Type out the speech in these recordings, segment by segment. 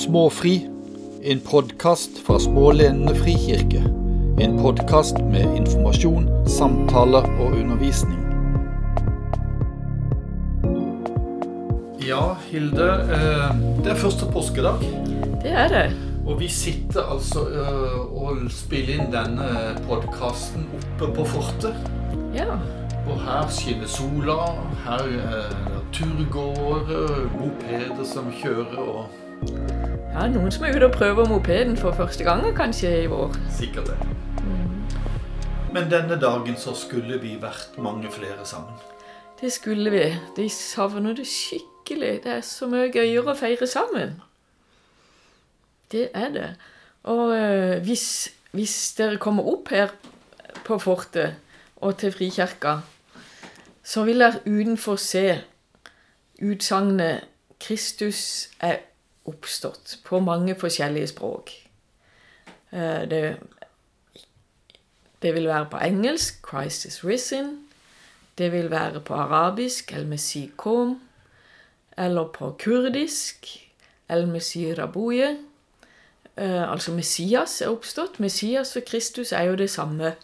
Småfri, en podkast fra Smålenene frikirke. En podkast med informasjon, samtaler og undervisning. Ja, Hilde. eh, Det er første påskedag. Det er det. Og vi sitter altså eh, og spiller inn denne podkasten oppe på fortet. Ja. Og her skinner sola. Her er det turgåere, mopeder som kjører. og ja, noen som er ute og prøver mopeden for første gang kanskje i vår. Sikkert det. Men denne dagen så skulle vi vært mange flere sammen. Det skulle vi. De savner det skikkelig. Det er så mye gøyere å feire sammen. Det er det. Og øh, hvis, hvis dere kommer opp her på fortet og til Frikirka, så vil dere utenfor se utsagnet 'Kristus er oppstått' på mange forskjellige språk. Eh, det, det vil være på engelsk 'Christ is risen'. Det vil være på arabisk 'El Messi kom', eller på kurdisk 'El Messi rabuye'. Eh, altså Messias er oppstått. Messias og Kristus er jo det samme.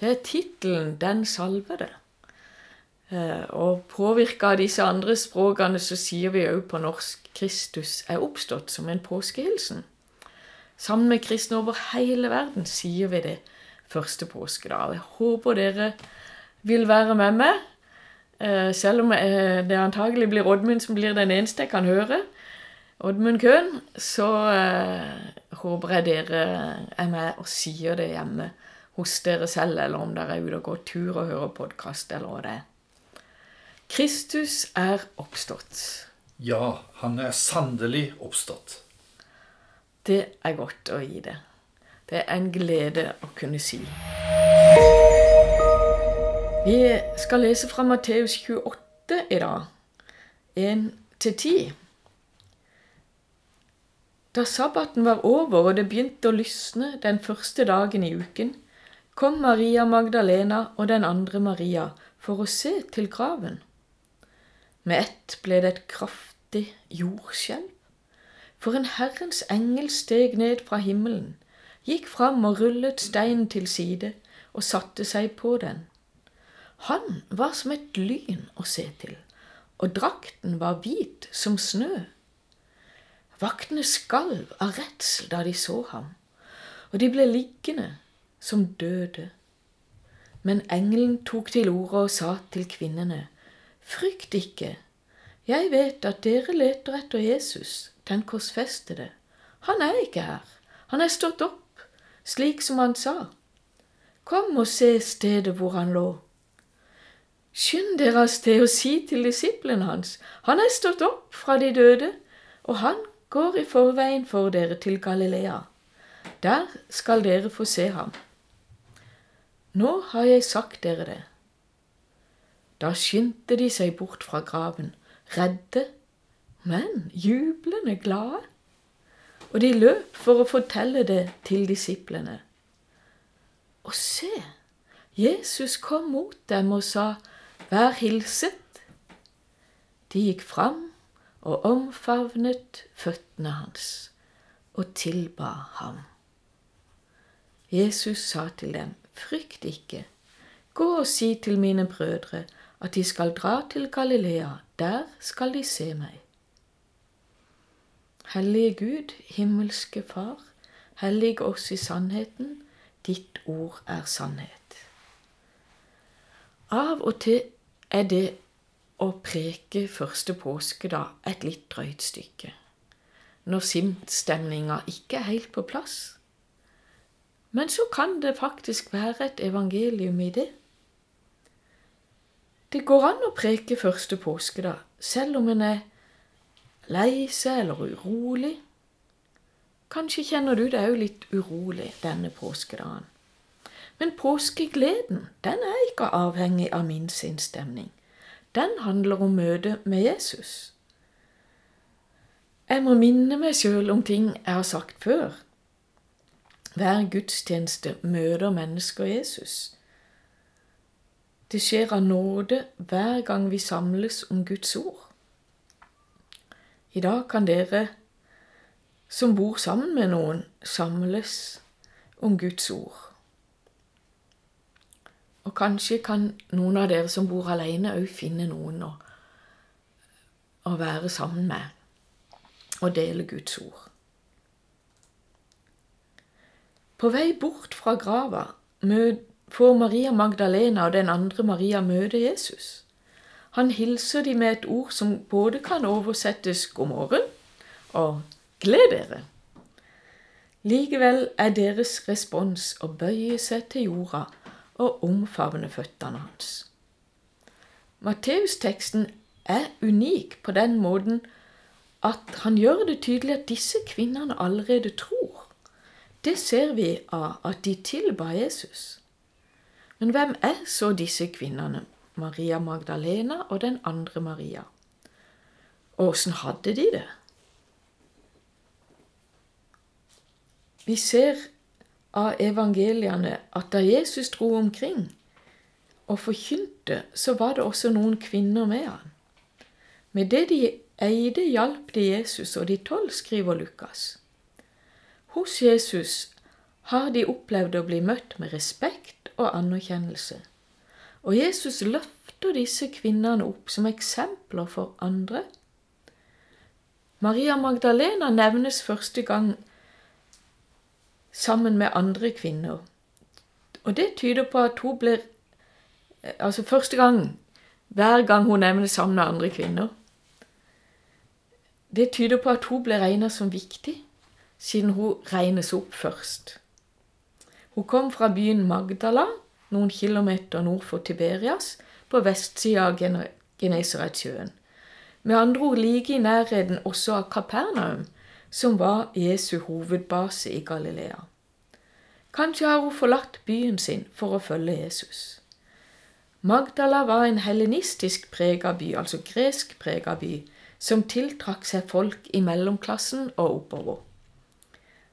Det er tittelen 'Den salvede'. Eh, og påvirka av disse andre språkene så sier vi òg på norsk 'Kristus er oppstått' som en påskehilsen. Sammen med kristne over hele verden sier vi det første påskedag. Jeg håper dere vil være med meg, eh, selv om eh, det antagelig blir Oddmund som blir den eneste jeg kan høre. Oddmund Køhn, så håper jeg dere er med og sier det hjemme hos dere selv, eller om dere er ute og går tur og hører podkast, eller hva det er. Kristus er oppstått. Ja, han er sannelig oppstått. Det er godt å gi det. Det er en glede å kunne si. Vi skal lese fra Matteus 28 i dag, 1-10. Da sabbaten var over og det begynte å lysne den første dagen i uken, kom Maria Magdalena og den andre Maria for å se til graven. Med ett ble det et kraftig jordskjelv, for en Herrens engel steg ned fra himmelen, gikk fram og rullet steinen til side og satte seg på den. Han var som et lyn å se til, og drakten var hvit som snø. Vaktene skalv av redsel da de så ham, og de ble liggende som døde. Men engelen tok til orde og sa til kvinnene, Frykt ikke, jeg vet at dere leter etter Jesus, den korsfestede. Han er ikke her, han er stått opp, slik som han sa. Kom og se stedet hvor han lå. Skynd dere av sted og si til disiplene hans, han er stått opp fra de døde, og han går i forveien for dere til Galilea. Der skal dere få se ham. Nå har jeg sagt dere det. Da skyndte de seg bort fra graven, redde, men jublende glade, og de løp for å fortelle det til disiplene. Og se, Jesus kom mot dem og sa, Vær hilset. De gikk fram og omfavnet føttene hans og tilba ham. Jesus sa til dem, Frykt ikke, gå og si til mine brødre at de skal dra til Galilea, der skal de se meg. Hellige Gud, himmelske Far, hellig oss i sannheten, ditt ord er sannhet. Av og til er det å preke første påskedag et litt drøyt stykke, når sinnsstemninga ikke er helt på plass. Men så kan det faktisk være et evangelium i det. Det går an å preke første påskedag, selv om en er lei seg eller urolig. Kanskje kjenner du deg òg litt urolig denne påskedagen. Men påskegleden, den er ikke avhengig av min sinnsstemning. Den handler om møtet med Jesus. Jeg må minne meg sjøl om ting jeg har sagt før. Hver gudstjeneste møter mennesker Jesus. Det skjer av nåde hver gang vi samles om Guds ord. I dag kan dere som bor sammen med noen, samles om Guds ord. Og kanskje kan noen av dere som bor alene, òg finne noen å, å være sammen med og dele Guds ord. På vei bort fra grava får Maria Magdalena og den andre Maria møte Jesus. Han hilser dem med et ord som både kan oversettes 'god morgen' og 'gled dere'. Likevel er deres respons å bøye seg til jorda og omfavne føttene hans. Matteusteksten er unik på den måten at han gjør det tydelig at disse kvinnene allerede tror. Det ser vi av at de tilba Jesus. Men hvem er så disse kvinnene, Maria Magdalena og den andre Maria? Åssen hadde de det? Vi ser av evangeliene at da Jesus dro omkring og forkynte, så var det også noen kvinner med han. Med det de eide, hjalp de Jesus og de tolv, skriver Lukas. Hos Jesus har de opplevd å bli møtt med respekt og anerkjennelse. Og Jesus løfter disse kvinnene opp som eksempler for andre. Maria Magdalena nevnes første gang sammen med andre kvinner. Og det tyder på at hun blir Altså første gang, hver gang hun nevnes sammen med andre kvinner. Det tyder på at hun blir regnet som viktig, siden hun regnes opp først. Hun kom fra byen Magdala, noen kilometer nord for Tiberias, på vestsida av Genesaretsjøen. Med andre ord like i nærheten også av Kapernaum, som var Jesu hovedbase i Galilea. Kanskje har hun forlatt byen sin for å følge Jesus. Magdala var en helenistisk prega by, altså gresk prega by, som tiltrakk seg folk i mellomklassen og oppover.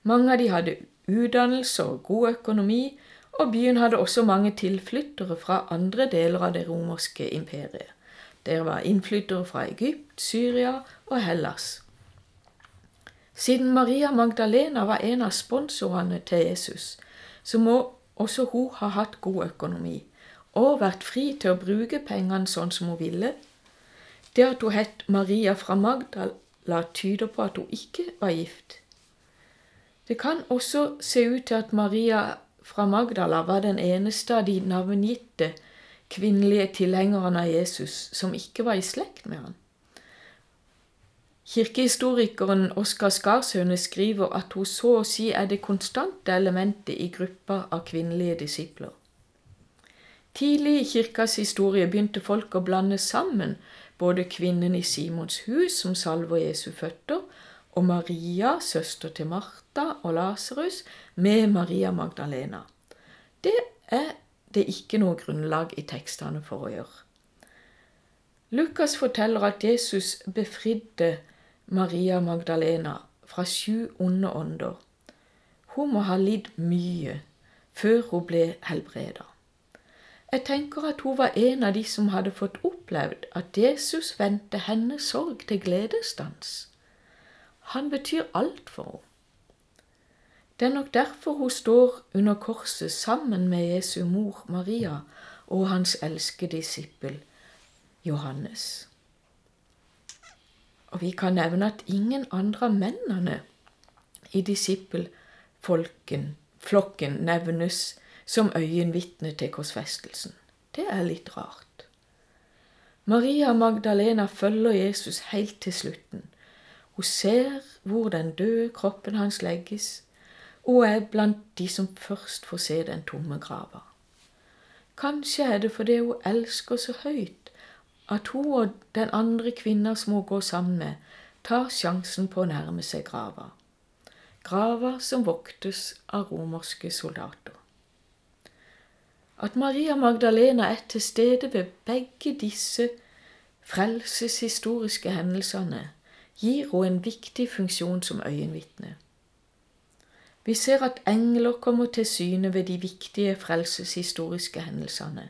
Mange av de hadde utdannelse og god økonomi, og byen hadde også mange tilflyttere fra andre deler av det romerske imperiet. Der var innflyttere fra Egypt, Syria og Hellas. Siden Maria Magdalena var en av sponsorene til Jesus, så må også hun ha hatt god økonomi og vært fri til å bruke pengene sånn som hun ville. Det at hun het Maria fra Magdala, tyder på at hun ikke var gift. Det kan også se ut til at Maria fra Magdala var den eneste av de navngitte kvinnelige tilhengerne av Jesus som ikke var i slekt med han. Kirkehistorikeren Oskar Skarshøne skriver at hun så å si er det konstante elementet i gruppa av kvinnelige disipler. Tidlig i kirkas historie begynte folk å blande sammen både kvinnen i Simons hus som salver Jesu føtter, og Maria, søster til Martha og Lasarus, med Maria Magdalena. Det er det ikke noe grunnlag i tekstene for å gjøre. Lukas forteller at Jesus befridde Maria Magdalena fra sju onde ånder. Hun må ha lidd mye før hun ble helbreda. Jeg tenker at hun var en av de som hadde fått opplevd at Jesus vendte hennes sorg til gledesdans. Han betyr alt for henne. Det er nok derfor hun står under korset sammen med Jesu mor Maria og hans elskede disippel Johannes. Og vi kan nevne at ingen andre av mennene i disippelflokken nevnes som øyenvitne til korsfestelsen. Det er litt rart. Maria Magdalena følger Jesus helt til slutten. Hun ser hvor den døde kroppen hans legges, og er blant de som først får se den tomme grava. Kanskje er det fordi hun elsker så høyt at hun og den andre kvinna som hun går sammen med, tar sjansen på å nærme seg grava. Grava som voktes av romerske soldater. At Maria Magdalena er til stede ved begge disse frelseshistoriske hendelsene, gir hun en viktig funksjon som øyenvitne. Vi ser at engler kommer til syne ved de viktige frelseshistoriske hendelsene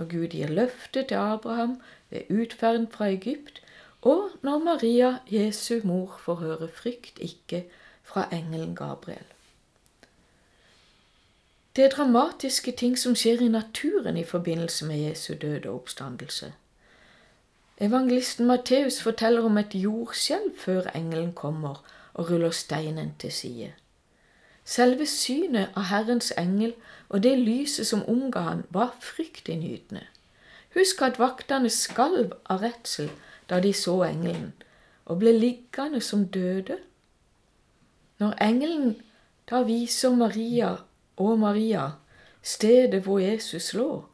når Gud gir løftet til Abraham ved utferden fra Egypt, og når Maria, Jesu mor, får høre 'frykt ikke, fra engelen Gabriel. Det er dramatiske ting som skjer i naturen i forbindelse med Jesu død og oppstandelse. Evangelisten Matteus forteller om et jordskjelv før engelen kommer og ruller steinen til side. Selve synet av Herrens engel og det lyset som omga han, var fryktinngytende. Husk at vaktene skalv av redsel da de så engelen, og ble liggende som døde. Når engelen da viser Maria og Maria stedet hvor Jesus lå,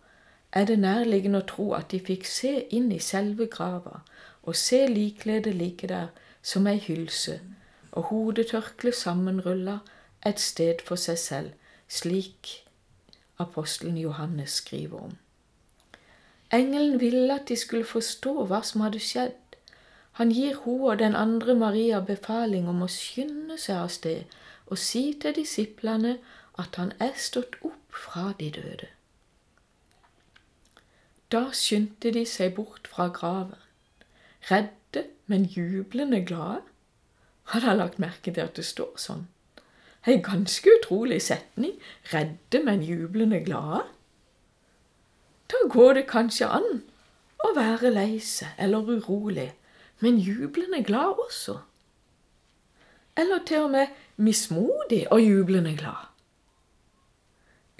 er det nærliggende å tro at de fikk se inn i selve grava og se likkledet ligge der som ei hylse og hodetørkle sammenrulla et sted for seg selv, slik apostelen Johannes skriver om. Engelen ville at de skulle forstå hva som hadde skjedd. Han gir hun og den andre Maria befaling om å skynde seg av sted og si til disiplene at han er stått opp fra de døde. Da skyndte de seg bort fra graven, redde, men jublende glade. Hadde jeg lagt merke til at det står sånn? Ei ganske utrolig setning, redde, men jublende glade. Da går det kanskje an å være lei seg eller urolig, men jublende glad også. Eller til og med mismodig og jublende glad.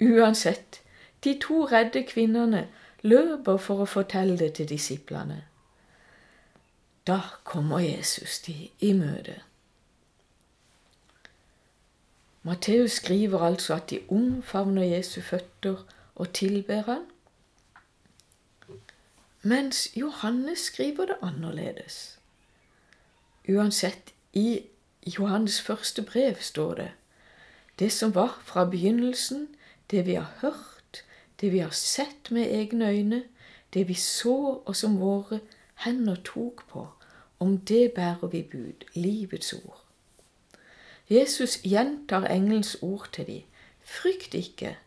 Uansett, de to redde kvinnene løper for å fortelle det til disiplene. Da kommer Jesus de i møte. Matteus skriver altså at de omfavner Jesu føtter og tilber han, mens Johannes skriver det annerledes. Uansett, i Johannes første brev står det det som var fra begynnelsen, det vi har hørt, det vi har sett med egne øyne, det vi så og som våre hender tok på, om det bærer vi bud, livets ord. Jesus gjentar engelens ord til dem. Frykt ikke.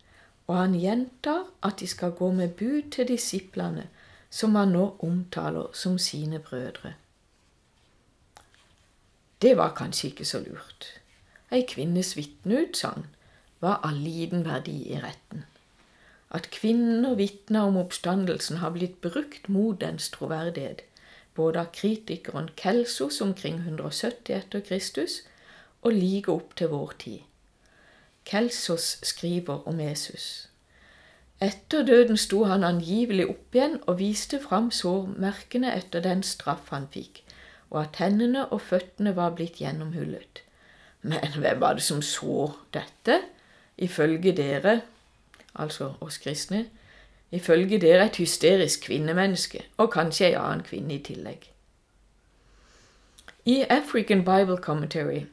Og han gjentar at de skal gå med bud til disiplene, som han nå omtaler som sine brødre. Det var kanskje ikke så lurt. Ei kvinnes vitneutsagn var av liten verdi i retten. At kvinner vitner om oppstandelsen har blitt brukt mot dens troverdighet, både av kritikeren Kelsos omkring 170 etter Kristus og like opp til vår tid. Kelsos skriver om Jesus. Etter døden sto han angivelig opp igjen og viste fram sårmerkene etter den straff han fikk, og at hendene og føttene var blitt gjennomhullet. Men hvem var det som så dette? Ifølge dere, altså oss kristne, ifølge dere et hysterisk kvinnemenneske, og kanskje ei annen kvinne i tillegg. I African Bible Commentary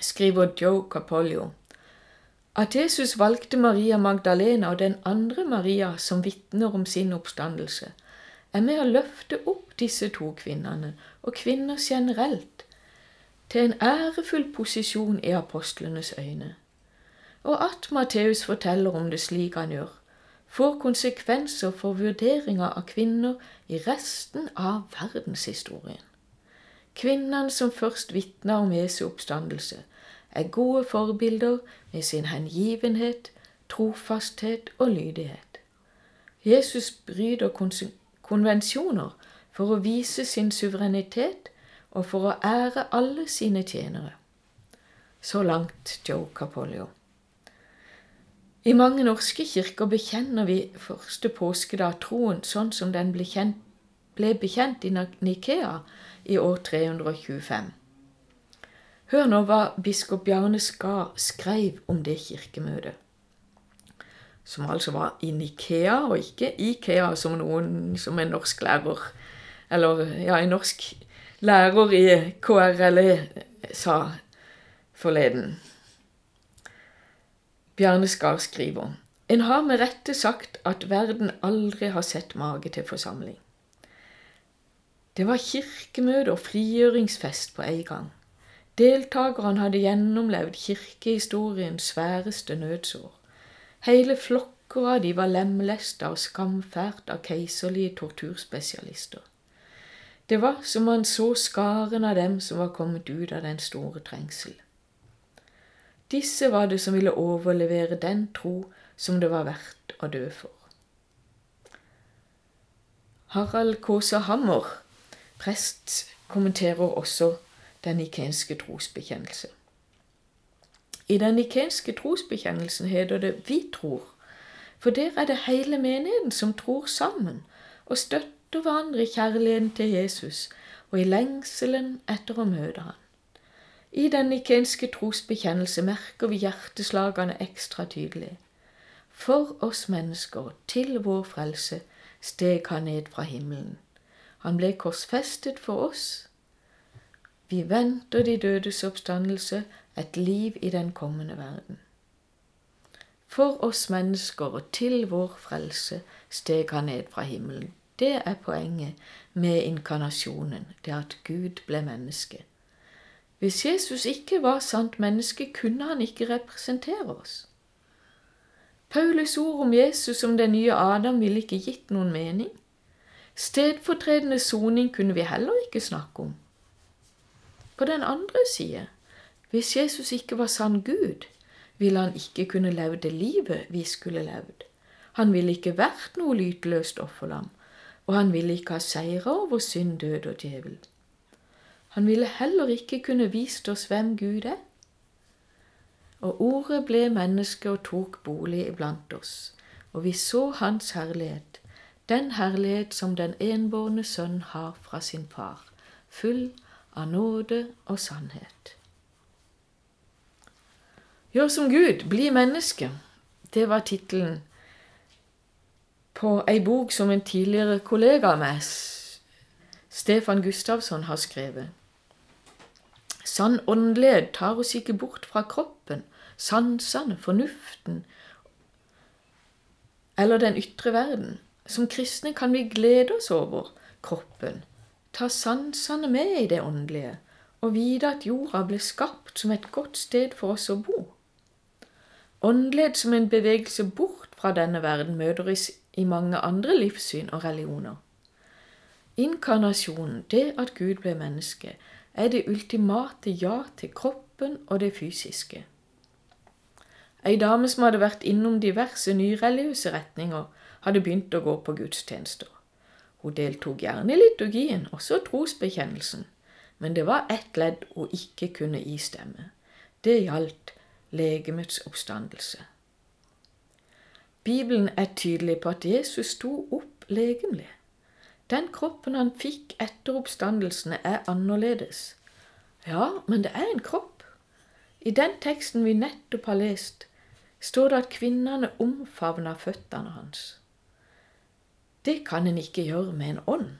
skriver Joe Capoglio at Jesus valgte Maria Magdalena og den andre Maria som vitner om sin oppstandelse, er med å løfte opp disse to kvinnene, og kvinner generelt, til en ærefull posisjon i apostlenes øyne. Og at Matteus forteller om det slik han gjør, får konsekvenser for vurderinger av kvinner i resten av verdenshistorien. Kvinnene som først vitna om Jesu oppstandelse, er gode forbilder med sin hengivenhet, trofasthet og lydighet. Jesus bryter konvensjoner for å vise sin suverenitet og for å ære alle sine tjenere. Så langt Joe Capollio. I mange norske kirker bekjenner vi første påskedag troen sånn som den ble, kjent, ble bekjent i Nikea i år 325. Hør nå hva biskop Bjarne Skar skrev om det kirkemøtet. Som altså var i Nikea, og ikke Ikea, som noen som er norsk lærer Eller ja, en norsk lærer i KRLE sa forleden. Bjarne Skar skriver En har med rette sagt at verden aldri har sett mage til forsamling. Det var kirkemøte og frigjøringsfest på en gang. Deltakerne hadde gjennomlevd kirkehistoriens sværeste nødsår. Hele flokker av de var lemlesta og skamfært av keiserlige torturspesialister. Det var som man så skaren av dem som var kommet ut av den store trengsel. Disse var det som ville overlevere den tro som det var verdt å dø for. Harald Kaasa Hammer, prest, kommenterer også den nikenske trosbekjennelse. I den nikenske trosbekjennelsen heter det 'vi tror', for der er det hele menigheten som tror sammen og støtter hverandre i kjærligheten til Jesus og i lengselen etter å møte han. I den nikenske trosbekjennelse merker vi hjerteslagene ekstra tydelig. For oss mennesker, til vår frelse, steg han ned fra himmelen. Han ble korsfestet for oss. Vi venter de dødes oppstandelse, et liv i den kommende verden. For oss mennesker og til vår frelse steg han ned fra himmelen. Det er poenget med inkarnasjonen, det at Gud ble menneske. Hvis Jesus ikke var sant menneske, kunne han ikke representere oss. Paulus ord om Jesus som den nye Adam ville ikke gitt noen mening. Stedfortredende soning kunne vi heller ikke snakke om. På den andre side, hvis Jesus ikke var sann Gud, ville han ikke kunne levd det livet vi skulle levd. Han ville ikke vært noe lydløst offerlam, og han ville ikke ha seira over synd, død og djevel. Han ville heller ikke kunne vist oss hvem Gud er. Og ordet ble menneske og tok bolig iblant oss, og vi så Hans herlighet, den herlighet som den enbårne sønn har fra sin far, full av nåde og sannhet. Gjør som Gud, bli menneske. Det var tittelen på ei bok som en tidligere kollega av meg, Stefan Gustavsson, har skrevet. Sann åndelighet tar oss ikke bort fra kroppen, sansene, fornuften eller den ytre verden. Som kristne kan vi glede oss over kroppen, ta sansene med i det åndelige og vite at jorda ble skapt som et godt sted for oss å bo. Åndelighet som en bevegelse bort fra denne verden møter oss i mange andre livssyn og religioner. Inkarnasjonen, det at Gud ble menneske, er det ultimate ja til kroppen og det fysiske. Ei dame som hadde vært innom diverse nyreligiøse retninger, hadde begynt å gå på gudstjenester. Hun deltok gjerne i liturgien, også trosbekjennelsen, men det var ett ledd hun ikke kunne istemme. Det gjaldt legemets oppstandelse. Bibelen er tydelig på at Jesus sto opp legemlig. Den kroppen han fikk etter oppstandelsen, er annerledes. Ja, men det er en kropp. I den teksten vi nettopp har lest, står det at kvinnene omfavna føttene hans. Det kan en ikke gjøre med en ånd.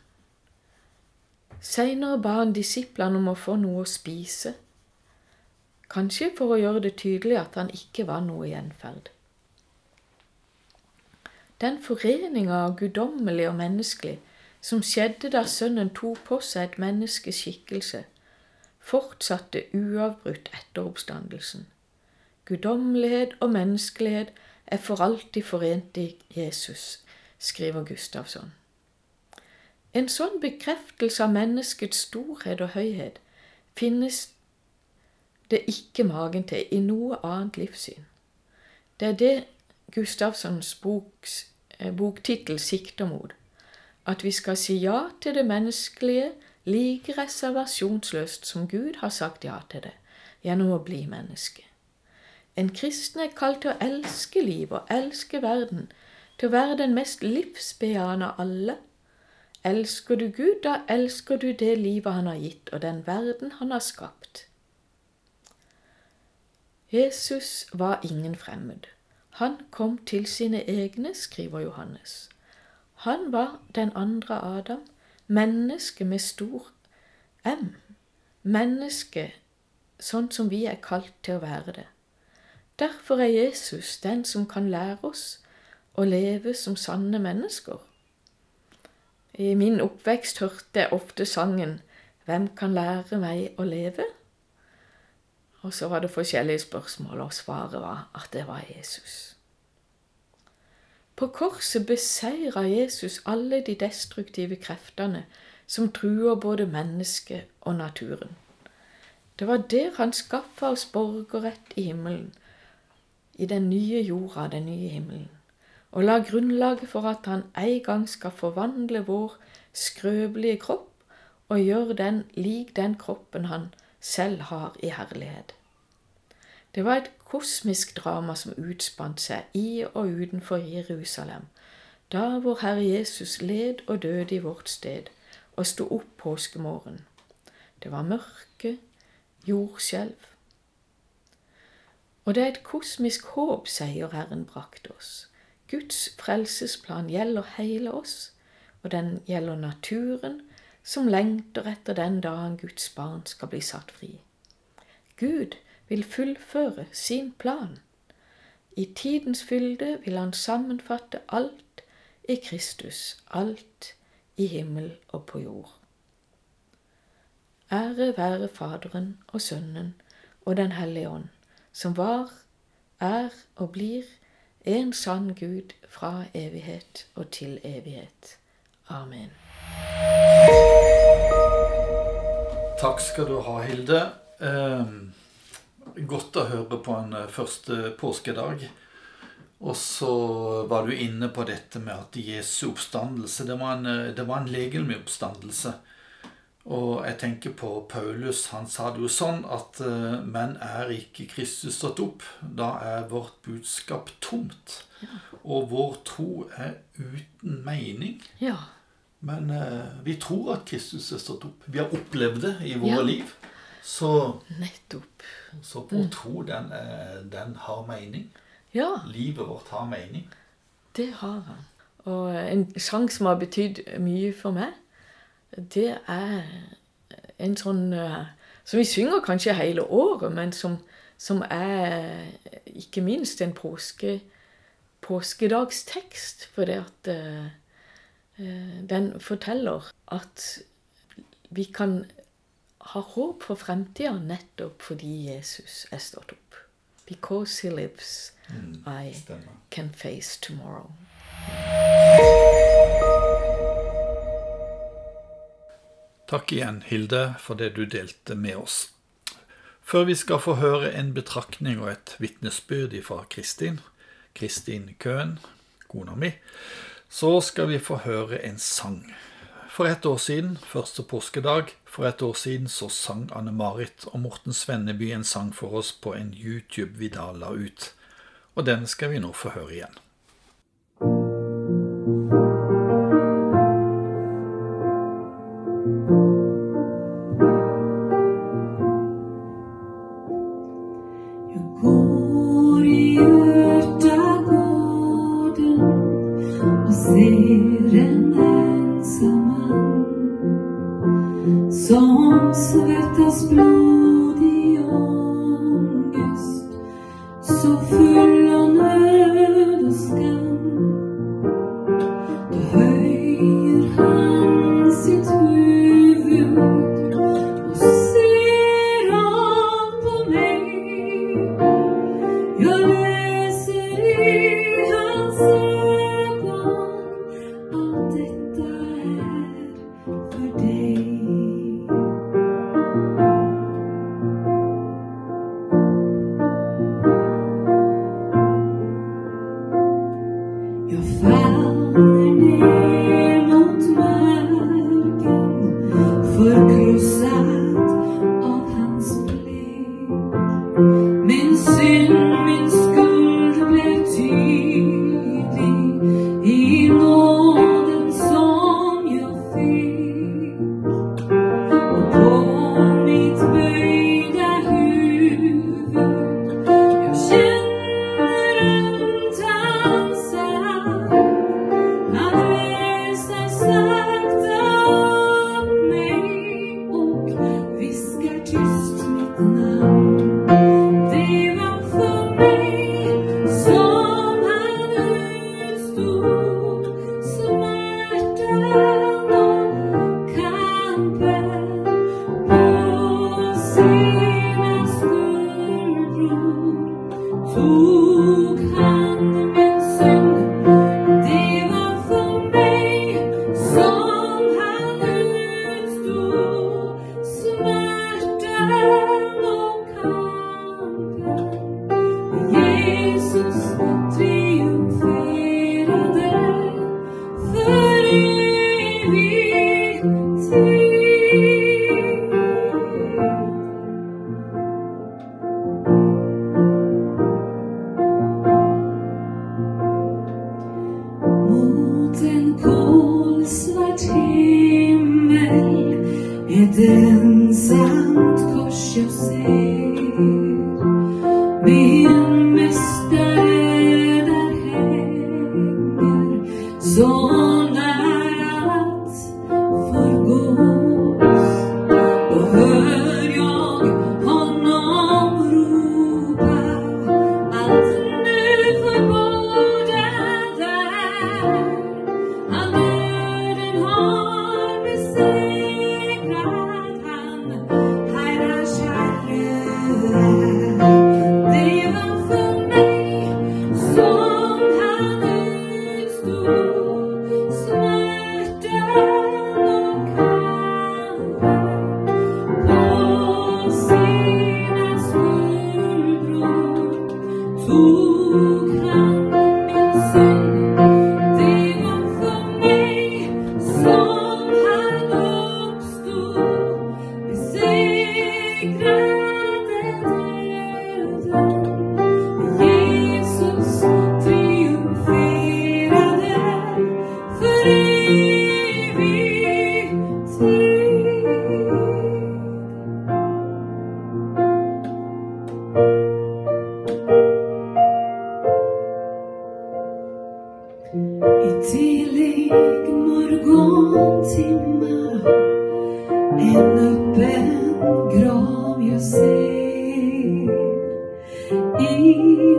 Seinere ba han disiplene om å få noe å spise, kanskje for å gjøre det tydelig at han ikke var noe gjenferd. Den foreninga av guddommelig og menneskelig som skjedde da Sønnen tok på seg et menneskes skikkelse, fortsatte uavbrutt etter oppstandelsen. Guddommelighet og menneskelighet er for alltid forent i Jesus, skriver Gustavsson. En sånn bekreftelse av menneskets storhet og høyhet finnes det ikke magen til i noe annet livssyn. Det er det Gustavssons boks, eh, boktittel sikter mot at vi skal si ja til det menneskelige like reservasjonsløst som Gud har sagt ja til det, gjennom å bli menneske. En kristen er kalt til å elske livet og elske verden, til å være den mest livsbejaende av alle. Elsker du Gud, da elsker du det livet han har gitt, og den verden han har skapt. Jesus var ingen fremmed. Han kom til sine egne, skriver Johannes. Han var den andre Adam, menneske med stor M. Menneske sånn som vi er kalt til å være det. Derfor er Jesus den som kan lære oss å leve som sanne mennesker. I min oppvekst hørte jeg ofte sangen Hvem kan lære meg å leve? Og så var det forskjellige spørsmål, og svaret var at det var Jesus. På korset beseira Jesus alle de destruktive kreftene som truer både mennesket og naturen. Det var der han skaffa oss borgerrett i himmelen, i den nye jorda, den nye himmelen, og la grunnlaget for at han en gang skal forvandle vår skrøpelige kropp og gjøre den lik den kroppen han selv har i herlighet. Det var et kosmisk drama som utspant seg i og utenfor Jerusalem, da vår Herre Jesus led og døde i vårt sted og sto opp påskemorgen. Det var mørke, jordskjelv. Og det er et kosmisk håp, sier Herren brakte oss. Guds frelsesplan gjelder hele oss, og den gjelder naturen, som lengter etter den dagen Guds barn skal bli satt fri. Gud vil fullføre sin plan. I tidens fylde vil han sammenfatte alt i Kristus, alt i himmel og på jord. Ære være Faderen og Sønnen og Den hellige ånd, som var, er og blir en sann Gud fra evighet og til evighet. Amen. Takk skal du ha, Hilde. Um godt å høre på en eh, første påskedag. Og så var du inne på dette med at Jesu oppstandelse det var en, eh, det var en legemlig oppstandelse. Og jeg tenker på Paulus. Han sa det jo sånn at uh, men er ikke Kristus stått opp, da er vårt budskap tomt. Ja. Og vår tro er uten mening. Ja. Men eh, vi tror at Kristus er stått opp. Vi har opplevd det i våre ja. liv. Så, Nettopp. Så vår to, den, den, har mening. Ja. Livet vårt har mening. Det har han. Og en sang som har betydd mye for meg, det er en sånn eh, Som vi synger kanskje hele året, men som, som er ikke minst en påske, påskedagstekst. For det at den forteller at vi kan har håp for fremtida nettopp fordi Jesus er stått opp. Because he lives, mm, I stemmer. can face tomorrow. Takk igjen, Hilde, for det du delte med oss. Før vi skal få høre en betraktning og et vitnesbyrd fra Kristin, Kristin Køhn, kona mi, så skal vi få høre en sang. For et år siden, første påskedag, for et år siden så sang Anne-Marit og Morten Svenneby en sang for oss på en YouTube vi da la ut. Og den skal vi nå få høre igjen. found en öppen grav jag ser. I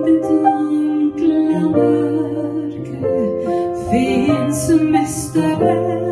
det dunkla mörkret finns Mästaren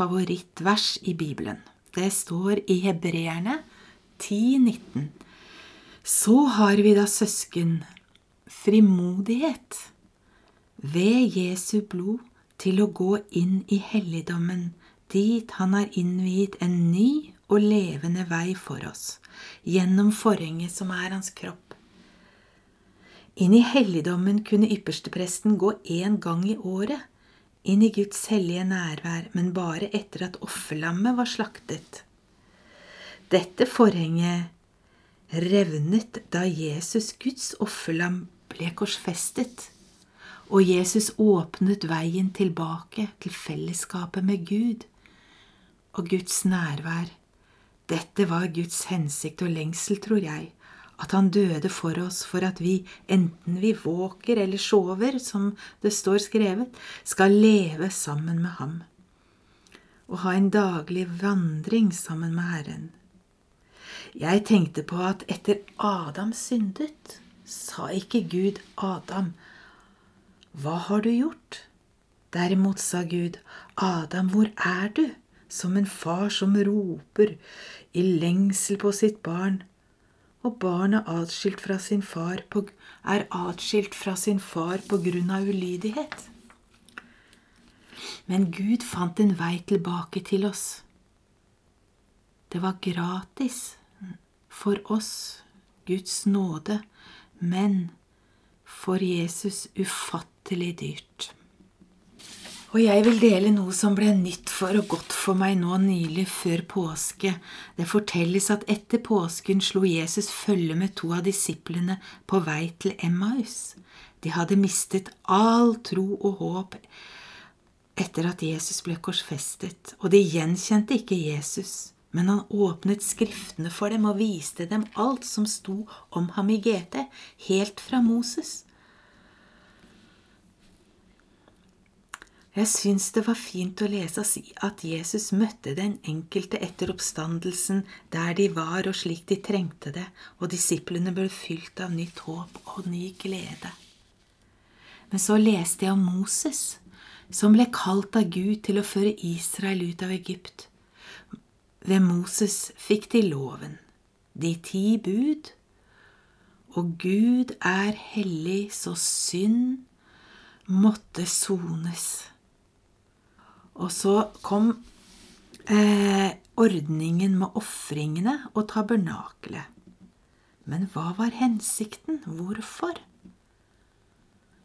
favorittvers i Bibelen. Det står i Hebreerne 10,19. Så har vi da, søsken, frimodighet ved Jesu blod til å gå inn i helligdommen, dit Han har innviet en ny og levende vei for oss, gjennom forhenget som er Hans kropp. Inn i helligdommen kunne ypperstepresten gå én gang i året, inn i Guds hellige nærvær, men bare etter at offerlammet var slaktet. Dette forhenget revnet da Jesus, Guds offerlam, ble korsfestet, og Jesus åpnet veien tilbake til fellesskapet med Gud og Guds nærvær. Dette var Guds hensikt og lengsel, tror jeg, at han døde for oss for at vi, enten vi våker eller sover, som det står skrevet, skal leve sammen med ham og ha en daglig vandring sammen med Herren. Jeg tenkte på at etter Adam syndet, sa ikke Gud Adam, hva har du gjort? Derimot sa Gud, Adam, hvor er du? Som en far som roper i lengsel på sitt barn, og barnet atskilt fra sin far på, er atskilt fra sin far på grunn av ulydighet. Men Gud fant en vei tilbake til oss. Det var gratis for oss, Guds nåde, men for Jesus ufattelig dyrt. Og jeg vil dele noe som ble nytt for og godt for meg nå nylig før påske. Det fortelles at etter påsken slo Jesus følge med to av disiplene på vei til Emmaus. De hadde mistet all tro og håp etter at Jesus ble korsfestet, og de gjenkjente ikke Jesus. Men han åpnet skriftene for dem og viste dem alt som sto om ham i GT, helt fra Moses. Jeg syns det var fint å lese at Jesus møtte den enkelte etter oppstandelsen der de var og slik de trengte det, og disiplene ble fylt av nytt håp og ny glede. Men så leste jeg om Moses, som ble kalt av Gud til å føre Israel ut av Egypt. Ved Moses fikk de loven, de ti bud, og Gud er hellig, så synd måtte sones. Og så kom eh, ordningen med ofringene og tabernakelet. Men hva var hensikten? Hvorfor?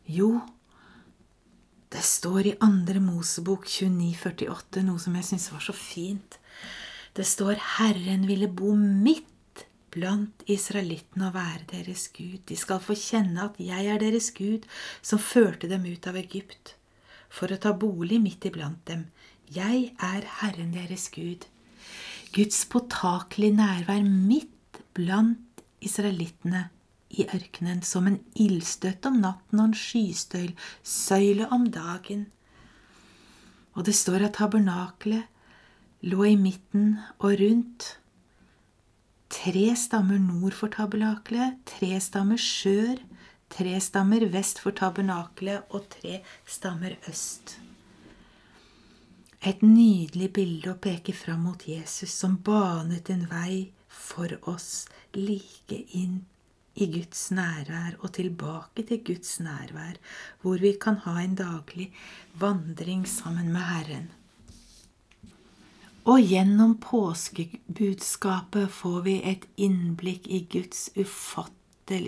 Jo, det står i andre Mosebok 2948 noe som jeg syns var så fint. Det står 'Herren ville bo midt blant israelittene og være deres Gud'. De skal få kjenne at jeg er deres Gud, som førte dem ut av Egypt, for å ta bolig midt iblant dem. Jeg er Herren deres Gud. Guds påtakelige nærvær midt blant israelittene i ørkenen som en ildstøt om natten og en skystøyl, søyle om dagen. Og det står at tabernakelet lå i midten og rundt. Tre stammer nord for tabernakelet, tre stammer sør, tre stammer vest for tabernakelet og tre stammer øst. Et nydelig bilde å peke fram mot Jesus som banet en vei for oss like inn i Guds nærvær og tilbake til Guds nærvær, hvor vi kan ha en daglig vandring sammen med Herren. Og gjennom påskebudskapet får vi et innblikk i Guds ufattelig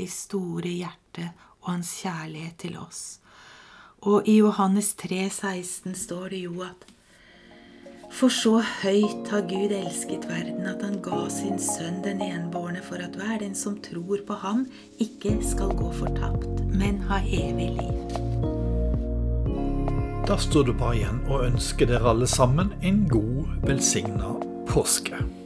store hjerte og hans kjærlighet til oss. Og i Johannes 3, 16 står det jo at For så høyt har Gud elsket verden at han ga sin sønn den enbårne for at hver den som tror på ham, ikke skal gå fortapt, men ha evig liv. Da står det bare igjen å ønske dere alle sammen en god, velsigna påske.